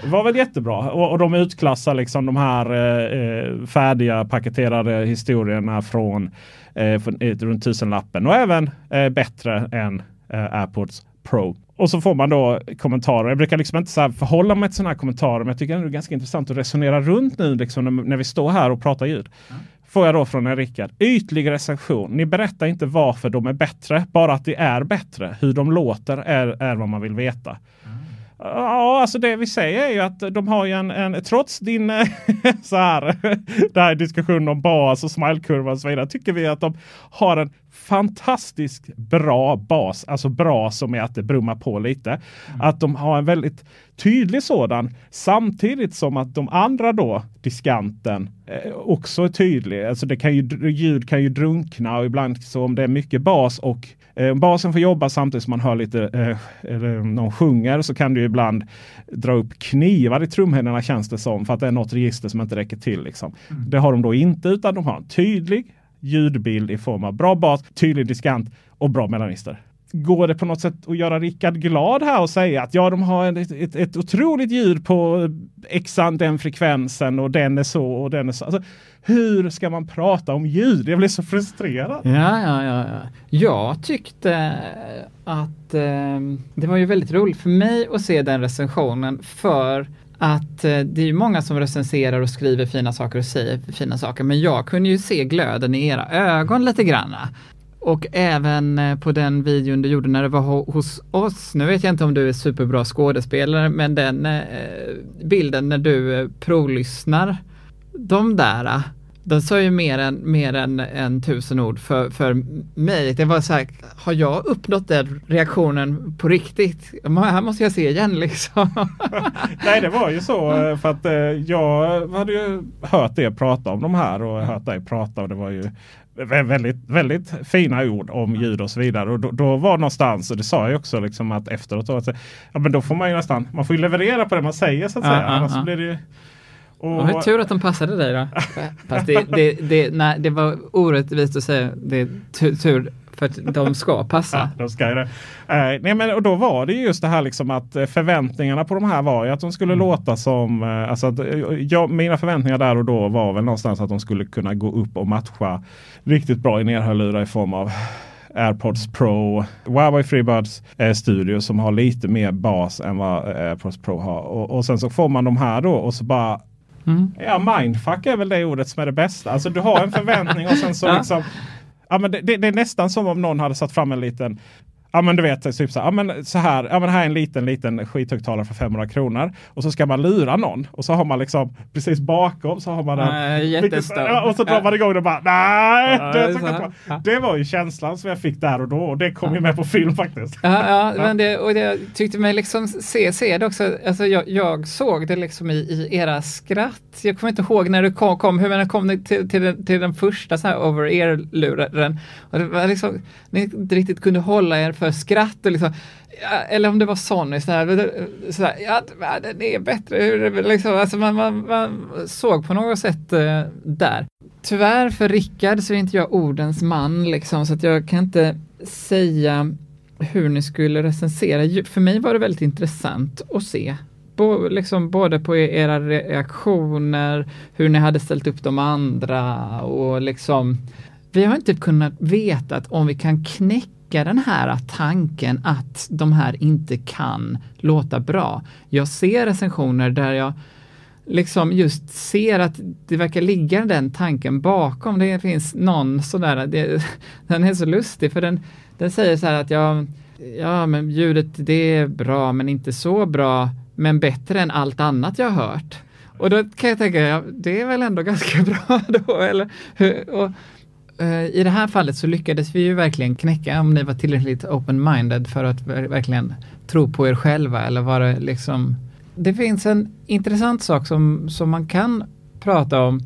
var väl jättebra. Och, och de utklassar liksom de här eh, eh, färdiga paketerade historierna från, eh, eh, runt tusenlappen och även eh, bättre än eh, AirPods Pro. Och så får man då kommentarer. Jag brukar liksom inte så förhålla mig till sådana här kommentarer, men jag tycker ändå det är ganska intressant att resonera runt nu liksom, när, när vi står här och pratar ljud. Får jag då från en Rickard. Ytlig recension. Ni berättar inte varför de är bättre, bara att de är bättre. Hur de låter är, är vad man vill veta. Ja, alltså det vi säger är ju att de har ju en, en trots din *laughs* så här, det här diskussionen om bas och smilekurva och så vidare, tycker vi att de har en fantastiskt bra bas. Alltså bra som är att det brummar på lite. Att de har en väldigt tydlig sådan samtidigt som att de andra då, diskanten, eh, också är tydlig. Alltså det kan ju, ljud kan ju drunkna och ibland så om det är mycket bas och eh, basen får jobba samtidigt som man hör lite eh, eller någon sjunger så kan du ibland dra upp knivar i trumhinnorna känns det som för att det är något register som inte räcker till. Liksom. Det har de då inte utan de har en tydlig ljudbild i form av bra bas, tydlig diskant och bra mellanister. Går det på något sätt att göra Rickard glad här och säga att ja, de har ett, ett, ett otroligt ljud på exan den frekvensen och den är så och den är så. Alltså, hur ska man prata om ljud? Jag blir så frustrerad. Ja, ja, ja, ja. Jag tyckte att eh, det var ju väldigt roligt för mig att se den recensionen för att eh, det är ju många som recenserar och skriver fina saker och säger fina saker men jag kunde ju se glöden i era ögon lite granna. Och även eh, på den videon du gjorde när det var hos oss, nu vet jag inte om du är superbra skådespelare, men den eh, bilden när du eh, provlyssnar, de där, den de sa ju mer än, mer än, än tusen ord för, för mig. Det var så här, har jag uppnått den reaktionen på riktigt? Här måste jag se igen *laughs* liksom. *laughs* Nej, det var ju så för att jag hade ju hört er prata om de här och hört dig prata och det var ju väldigt, väldigt fina ord om ljud och så vidare. Och då, då var någonstans, och det sa jag också liksom att efteråt, att, ja men då får man ju nästan, man får ju leverera på det man säger så att Ja, säga. ja, Annars ja. blir det ju... Det var ju tur att de passade dig då. *laughs* Fast det, det, det, nej, det var orättvist att säga det är tu- tur för att de ska *laughs* passa. Ja, de ska det. Eh, nej, men, och då var det ju just det här liksom att eh, förväntningarna på de här var ju att de skulle låta som... Eh, alltså att, jag, mina förväntningar där och då var väl någonstans att de skulle kunna gå upp och matcha riktigt bra i nerhörlurar i form av AirPods Pro, Huawei FreeBuds eh, Studio som har lite mer bas än vad AirPods Pro har. Och, och sen så får man de här då och så bara Mm. Ja, mindfuck är väl det ordet som är det bästa. Alltså du har en förväntning och sen så liksom Ja, men det, det, det är nästan som om någon hade satt fram en liten Ja men du vet, typ så här, ja, men så här, ja men här är en liten liten skithögtalare för 500 kronor. Och så ska man lura någon. Och så har man liksom precis bakom så har man Äh, en. jättestor. Ja, och så drar man igång och bara nej. Ja, det, det det var ju känslan som jag fick där och då. Och det kom ju med på film faktiskt. Ja, ja, men det, och det jag tyckte mig liksom se, se det också, alltså jag, jag såg det liksom i, i era skratt. Jag kommer inte ihåg när det kom, kom hur men kom det till, till, den, till den första så här over-ear-luren. Och det var liksom, ni inte riktigt kunde hålla er för skratt och liksom, eller om det var Sonny så ja den är bättre, liksom, alltså man, man, man såg på något sätt eh, där. Tyvärr för Rickard så är inte jag ordens man liksom, så att jag kan inte säga hur ni skulle recensera. För mig var det väldigt intressant att se. Bo, liksom både på era reaktioner, hur ni hade ställt upp de andra och liksom vi har inte kunnat veta om vi kan knäcka den här tanken att de här inte kan låta bra. Jag ser recensioner där jag liksom just ser att det verkar ligga den tanken bakom. Det finns någon sådär, det, *laughs* den är så lustig för den, den säger så här att jag ja men ljudet det är bra men inte så bra men bättre än allt annat jag har hört. Och då kan jag tänka, ja, det är väl ändå *laughs* ganska bra då eller? Och, Eh, I det här fallet så lyckades vi ju verkligen knäcka om ni var tillräckligt open-minded för att verkligen tro på er själva eller vara det liksom det finns en intressant sak som, som man kan prata om.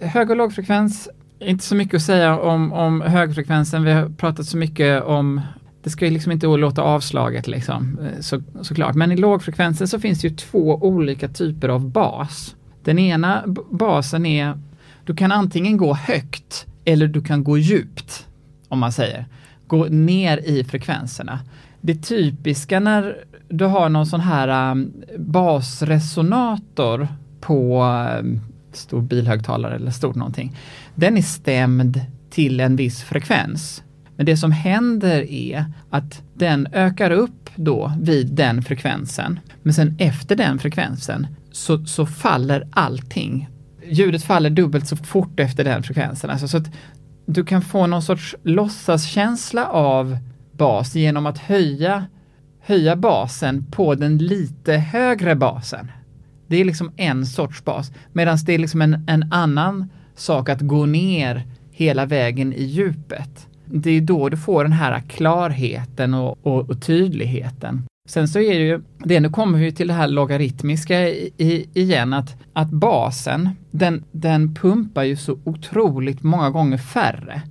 Eh, hög och lågfrekvens, inte så mycket att säga om, om högfrekvensen. Vi har pratat så mycket om det ska ju liksom inte låta avslaget liksom, eh, så, såklart. Men i lågfrekvensen så finns det ju två olika typer av bas. Den ena basen är, du kan antingen gå högt eller du kan gå djupt, om man säger. Gå ner i frekvenserna. Det typiska när du har någon sån här um, basresonator på um, stor bilhögtalare eller stort någonting. Den är stämd till en viss frekvens. Men det som händer är att den ökar upp då vid den frekvensen. Men sen efter den frekvensen så, så faller allting. Ljudet faller dubbelt så fort efter den frekvensen. Alltså så att du kan få någon sorts låtsaskänsla av bas genom att höja, höja basen på den lite högre basen. Det är liksom en sorts bas. Medan det är liksom en, en annan sak att gå ner hela vägen i djupet. Det är då du får den här klarheten och, och, och tydligheten. Sen så är det ju, det, nu kommer vi till det här logaritmiska i, i, igen, att, att basen, den, den pumpar ju så otroligt många gånger färre.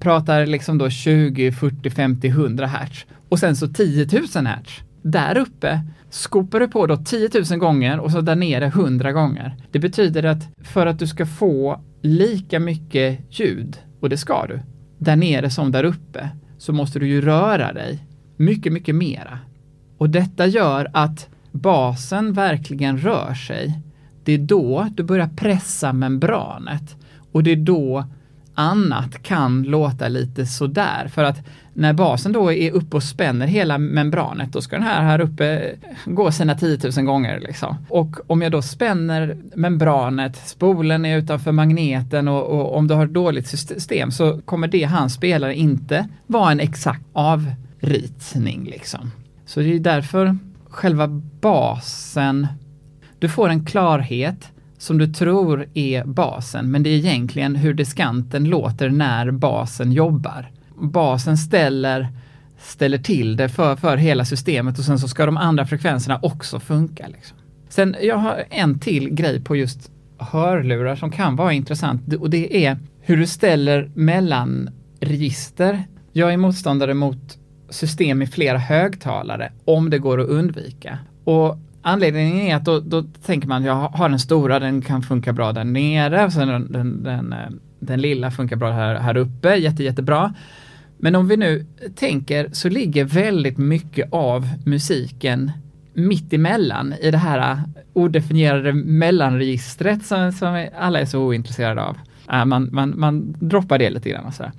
Pratar liksom då 20, 40, 50, 100 hertz. Och sen så 10 000 hertz. Där uppe skopar du på då 10 000 gånger och så där nere 100 gånger. Det betyder att för att du ska få lika mycket ljud, och det ska du, där nere som där uppe, så måste du ju röra dig mycket, mycket mera. Och detta gör att basen verkligen rör sig. Det är då du börjar pressa membranet och det är då annat kan låta lite sådär. För att när basen då är uppe och spänner hela membranet, då ska den här här uppe gå sina 10 000 gånger. Liksom. Och om jag då spänner membranet, spolen är utanför magneten och, och om du har ett dåligt system så kommer det han spelar inte vara en exakt avritning. Liksom. Så det är därför själva basen, du får en klarhet som du tror är basen, men det är egentligen hur diskanten låter när basen jobbar. Basen ställer, ställer till det för, för hela systemet och sen så ska de andra frekvenserna också funka. Liksom. Sen, jag har en till grej på just hörlurar som kan vara intressant och det är hur du ställer mellan register. Jag är motståndare mot system i flera högtalare om det går att undvika. Och Anledningen är att då, då tänker man, jag har den stora, den kan funka bra där nere, och sen den, den, den, eh, den lilla funkar bra här, här uppe, jätte, jättebra. Men om vi nu tänker så ligger väldigt mycket av musiken mitt emellan i det här odefinierade mellanregistret som, som alla är så ointresserade av. Äh, man, man, man droppar det lite grann och sådär.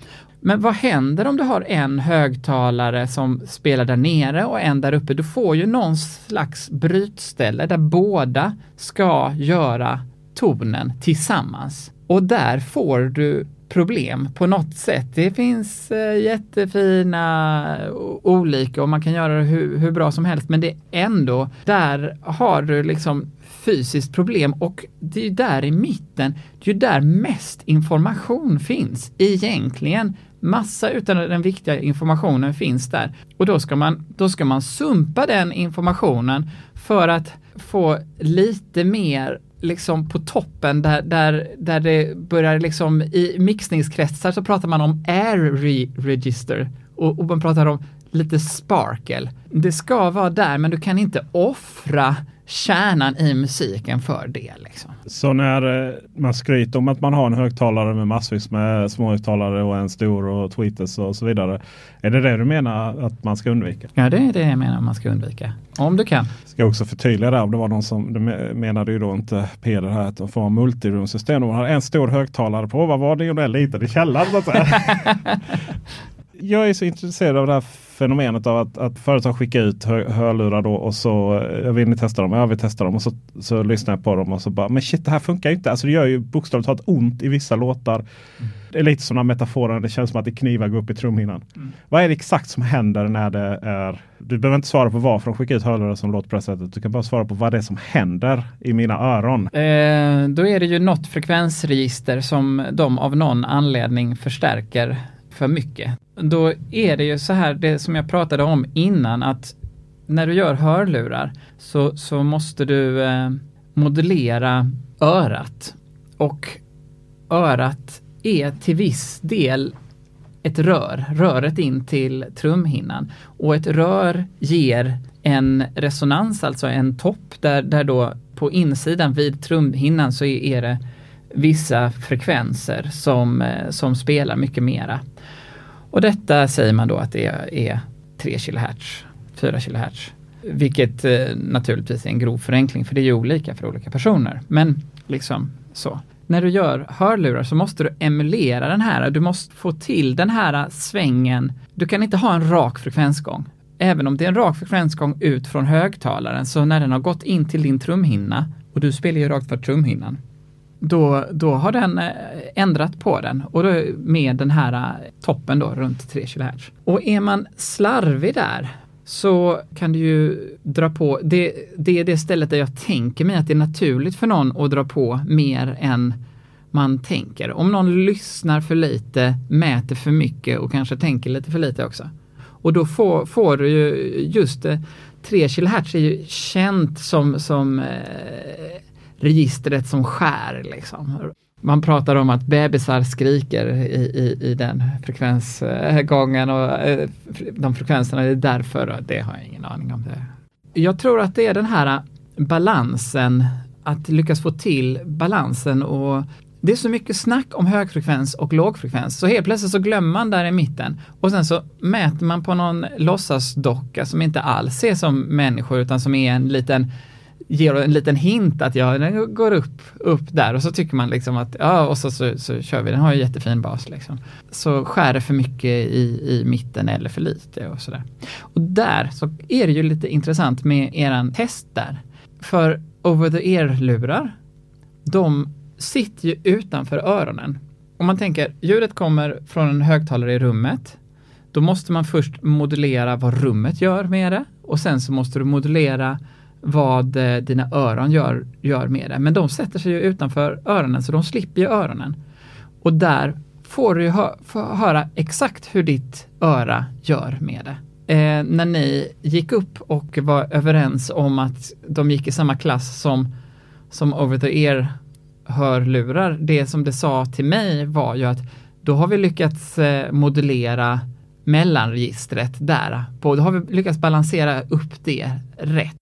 Men vad händer om du har en högtalare som spelar där nere och en där uppe? Du får ju någon slags brytställe där båda ska göra tonen tillsammans. Och där får du problem på något sätt. Det finns eh, jättefina olika och man kan göra det hur, hur, bra som helst men det är ändå, där har du liksom fysiskt problem och det är ju där i mitten, det är ju där mest information finns egentligen. Massa utan den viktiga informationen finns där och då ska man, då ska man sumpa den informationen för att få lite mer liksom på toppen där, där, där det börjar liksom i mixningskretsar så pratar man om air re register och, och man pratar om lite sparkle. Det ska vara där men du kan inte offra kärnan i musiken för det. Liksom. Så när eh, man skryter om att man har en högtalare med massvis med småhögtalare och en stor och tweeters och så vidare. Är det det du menar att man ska undvika? Ja, det är det jag menar man ska undvika. Om du kan. Ska också förtydliga det. Om det var någon som det menade ju då inte Peder här att de får multiroom-system. De har en stor högtalare på. Vad var det? Och en liten i källaren. *laughs* Jag är så intresserad av det här fenomenet av att, att företag skickar ut hör, hörlurar då och så jag vill ni testa dem? Ja, vi testar dem och så, så lyssnar jag på dem och så bara men shit det här funkar inte. Alltså det gör ju bokstavligt talat ont i vissa låtar. Mm. Det är lite som den metaforen, det känns som att det knivar går upp i trumhinnan. Mm. Vad är det exakt som händer när det är du behöver inte svara på varför de skickar ut hörlurar som låter på det sättet. Du kan bara svara på vad det är som händer i mina öron. Eh, då är det ju något frekvensregister som de av någon anledning förstärker för mycket. Då är det ju så här, det som jag pratade om innan, att när du gör hörlurar så, så måste du eh, modellera örat. Och örat är till viss del ett rör, röret in till trumhinnan. Och ett rör ger en resonans, alltså en topp där, där då på insidan vid trumhinnan så är det vissa frekvenser som, eh, som spelar mycket mera. Och detta säger man då att det är 3 kHz, 4 kHz. Vilket eh, naturligtvis är en grov förenkling för det är ju olika för olika personer. Men liksom så. När du gör hörlurar så måste du emulera den här, du måste få till den här svängen. Du kan inte ha en rak frekvensgång. Även om det är en rak frekvensgång ut från högtalaren, så när den har gått in till din trumhinna, och du spelar ju rakt för trumhinnan, då, då har den eh, ändrat på den och då med den här eh, toppen då runt 3 kHz. Och är man slarvig där så kan du ju dra på, det, det är det stället där jag tänker mig att det är naturligt för någon att dra på mer än man tänker. Om någon lyssnar för lite, mäter för mycket och kanske tänker lite för lite också. Och då får, får du ju just eh, 3 kHz är ju känt som, som registret som skär. Liksom. Man pratar om att bebisar skriker i, i, i den frekvensgången och eh, de frekvenserna är därför, det har jag ingen aning om. det. Jag tror att det är den här eh, balansen, att lyckas få till balansen och det är så mycket snack om högfrekvens och lågfrekvens, så helt plötsligt så glömmer man där i mitten och sen så mäter man på någon låtsasdocka som inte alls är som människor utan som är en liten ger en liten hint att ja, den går upp, upp där och så tycker man liksom att ja, och så, så, så kör vi, den har ju jättefin bas liksom. Så skär det för mycket i, i mitten eller för lite och sådär. Och där så är det ju lite intressant med eran test där. För over the ear-lurar, de sitter ju utanför öronen. Om man tänker, ljudet kommer från en högtalare i rummet, då måste man först modulera vad rummet gör med det och sen så måste du modulera vad eh, dina öron gör, gör med det. Men de sätter sig ju utanför öronen så de slipper ju öronen. Och där får du hö höra exakt hur ditt öra gör med det. Eh, när ni gick upp och var överens om att de gick i samma klass som, som over the ear hörlurar, det som det sa till mig var ju att då har vi lyckats eh, modellera modulera mellanregistret där. då har vi lyckats balansera upp det rätt.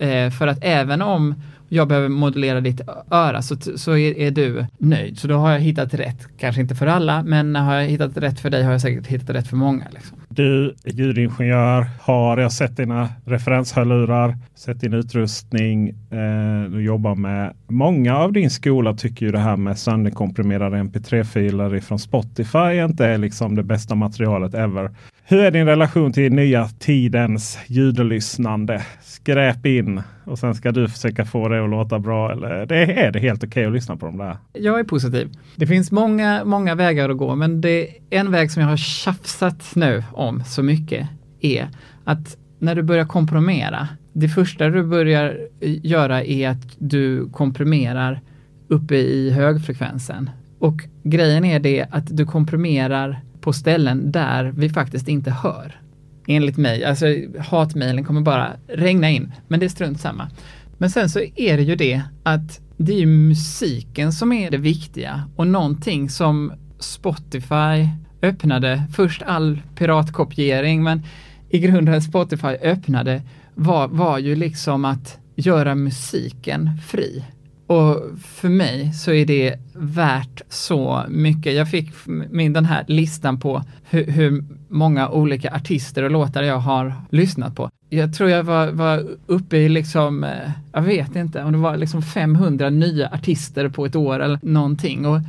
Eh, för att även om jag behöver modellera ditt öra så, så är, är, du nöjd. Så då har jag hittat rätt. Kanske inte för alla, men har jag hittat rätt för dig har jag säkert hittat rätt för många. Liksom. Du är ljudingenjör, har jag sett dina referenshörlurar, sett din utrustning, eh, du jobbar med. Många av din skola tycker ju det här med sönderkomprimerade mp3-filer från Spotify inte är liksom det bästa materialet ever. Hur är din relation till nya tidens ljudlyssnande? Skräp in och sen ska du försöka få det att låta bra. Eller det är det helt okej okay att lyssna på de där? Jag är positiv. Det finns många, många vägar att gå, men det är en väg som jag har tjafsat nu om så mycket är att när du börjar komprimera, det första du börjar eh, göra är att du komprimerar uppe i högfrekvensen. Och grejen är det att du komprimerar på ställen där vi faktiskt inte hör. Enligt mig, alltså hatmejlen kommer bara regna in, men det är strunt samma. Men sen så är det ju det att det är ju musiken som är det viktiga och någonting som Spotify öppnade, först all piratkopiering, men i grunden Spotify öppnade var, var ju liksom att göra musiken fri. Och för mig så är det värt så mycket. Jag fick min, den här listan på hur, hur, många olika artister och låtar jag har lyssnat på. Jag tror jag var, var uppe i liksom, eh, jag vet inte, om det var liksom 500 nya artister på ett år eller någonting. Och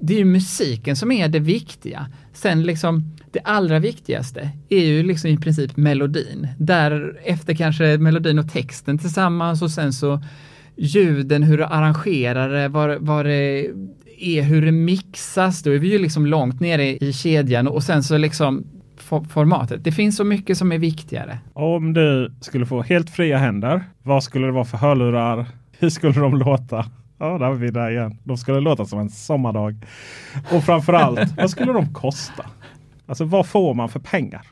det är ju musiken som är det viktiga. Sen liksom det allra viktigaste är ju liksom i princip melodin. Därefter kanske melodin och texten tillsammans och sen så ljuden, hur du arrangerar det, vad, vad det är, hur det mixas. Då är vi ju liksom långt nere i kedjan och sen så liksom formatet. Det finns så mycket som är viktigare. Om du skulle få helt fria händer, vad skulle det vara för hörlurar? Hur skulle de låta? Ja, där var vi där igen. De skulle låta som en sommardag. Och framförallt, *laughs* vad skulle de kosta? Alltså vad får man för pengar?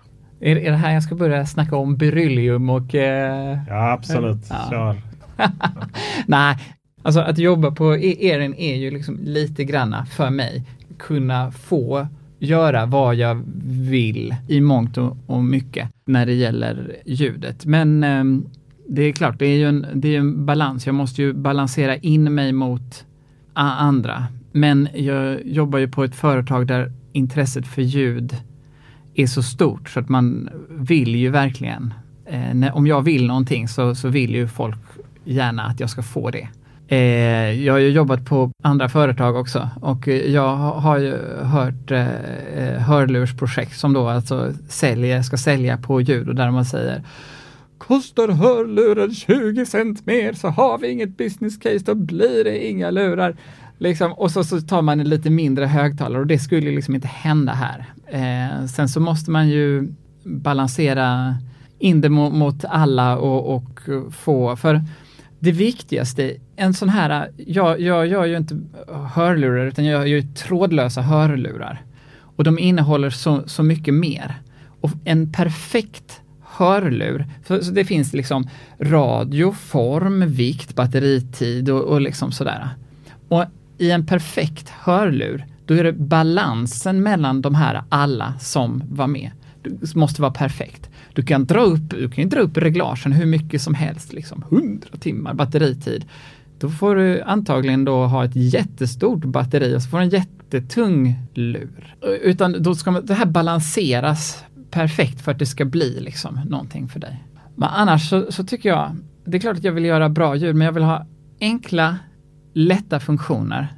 Är, är det här jag ska börja snacka om beryllium och... Eh, ja, absolut. Ja. Kör. *laughs* Nej, alltså att jobba på e- Erin är ju liksom lite granna för mig kunna få göra vad jag vill i mångt och mycket när det gäller ljudet. Men ehm, det är klart, det är ju en, det är en balans. Jag måste ju balansera in mig mot andra. Men jag jobbar ju på ett företag där intresset för ljud är så stort så att man vill ju verkligen. Eh, när, om jag vill någonting så, så vill ju folk gärna att jag ska få det. Eh, jag har ju jobbat på andra företag också och jag har ju hört eh, hörlursprojekt som då alltså säljer, ska sälja på ljud och där man säger Kostar hörluren 20 cent mer så har vi inget business case, då blir det inga lurar. Liksom, och så, så tar man en lite mindre högtalare och det skulle liksom inte hända här. Eh, sen så måste man ju balansera in det mot, mot alla och, och få, för det viktigaste, en sån här, jag, jag gör ju inte hörlurar utan jag gör ju trådlösa hörlurar. Och de innehåller så, så mycket mer. Och en perfekt hörlur, så, så det finns liksom radio, form, vikt, batteritid och, och liksom sådär. Och i en perfekt hörlur, då är det balansen mellan de här alla som var med. Det måste vara perfekt. Du kan dra upp, du kan dra upp reglagen hur mycket som helst, liksom 100 timmar batteritid. Då får du antagligen då ha ett jättestort batteri och så får du en jättetung lur. Utan då ska man, det här balanseras perfekt för att det ska bli liksom någonting för dig. Men annars så, så tycker jag, det är klart att jag vill göra bra ljud, men jag vill ha enkla, lätta funktioner.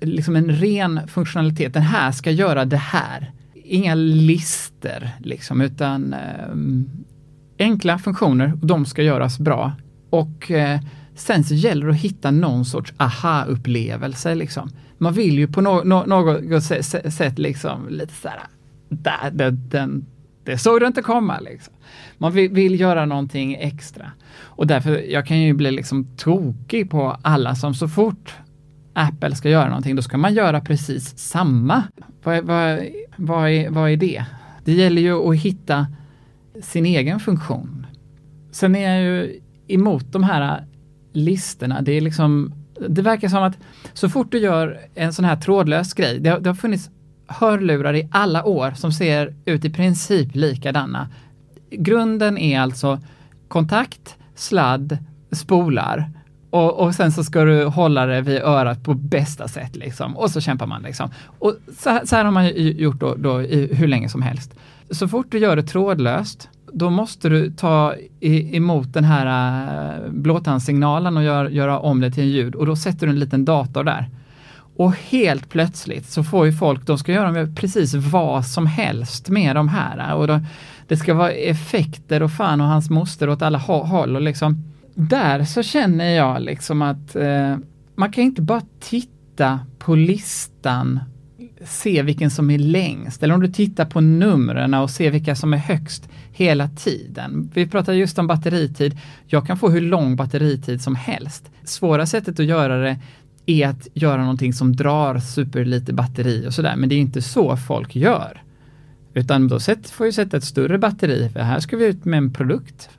Liksom en ren funktionalitet. Den här ska göra det här inga lister liksom, utan eh, enkla funktioner och de ska göras bra. Och eh, sen så gäller det att hitta någon sorts aha-upplevelse liksom. Man vill ju på no no något sätt liksom lite så här, där, den, den, det såg du inte komma liksom. Man vill, vill, göra någonting extra. Och därför, jag kan ju bli liksom tokig på alla som så fort Apple ska göra någonting, då ska man göra precis samma. Vad, vad, vad, är, vad är det? Det gäller ju att hitta sin egen funktion. Sen är jag ju emot de här listorna. Det är liksom, det verkar som att så fort du gör en sån här trådlös grej, det har, det har funnits hörlurar i alla år som ser ut i princip likadana. Grunden är alltså kontakt, sladd, spolar och, och, sen så ska du hålla det vid örat på bästa sätt liksom. Och så kämpar man liksom. Och så, här, så här har man gjort då, då i, hur länge som helst. Så fort du gör det trådlöst, då måste du ta i, emot den här äh, blåtandssignalen och gör, göra om det till en ljud och då sätter du en liten dator där. Och helt plötsligt så får ju folk, de ska göra precis vad som helst med de här. Och då, det ska vara effekter och fan och hans moster åt alla håll. Och liksom, där så känner jag liksom att eh, man kan inte bara titta på listan se vilken som är längst, eller om du tittar på numren och ser vilka som är högst hela tiden. Vi pratar just om batteritid. Jag kan få hur lång batteritid som helst. Svåra sättet att göra det är att göra någonting som drar superlite batteri och sådär, men det är inte så folk gör. Utan då får vi sätta ett större batteri, för här ska vi ut med en produkt.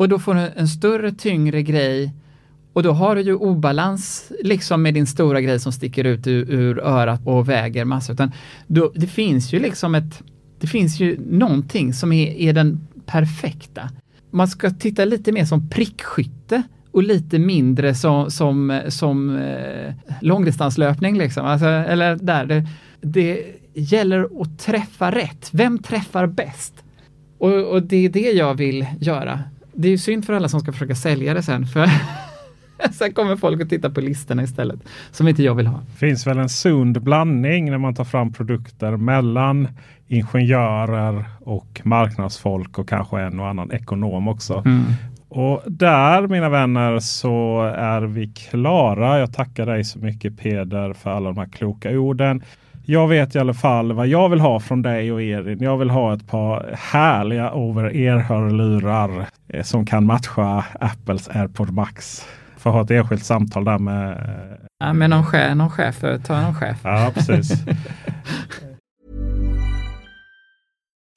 Och då får du en större, tyngre grej och då har du ju obalans liksom med din stora grej som sticker ut ur, ur örat och väger massa. Utan då, det finns ju liksom ett, det finns ju någonting som är, är den perfekta. Man ska titta lite mer som prickskytte och lite mindre som, som, som eh, långdistanslöpning. Liksom. Alltså, eller där, det, det gäller att träffa rätt. Vem träffar bäst? Och, och det är det jag vill göra. Det är synd för alla som ska försöka sälja det sen. För *laughs* Sen kommer folk att titta på listorna istället, som inte jag vill ha. Det finns väl en sund blandning när man tar fram produkter mellan ingenjörer och marknadsfolk och kanske en och annan ekonom också. Mm. Och där mina vänner så är vi klara. Jag tackar dig så mycket Peder för alla de här kloka orden. Jag vet i alla fall vad jag vill ha från dig och Erin. Jag vill ha ett par härliga over-ear-hörlurar eh, som kan matcha Apples AirPod Max får ha ett enskilt samtal där med... Ja, med någon chef, någon chef ta någon chef. Ja, precis. *laughs*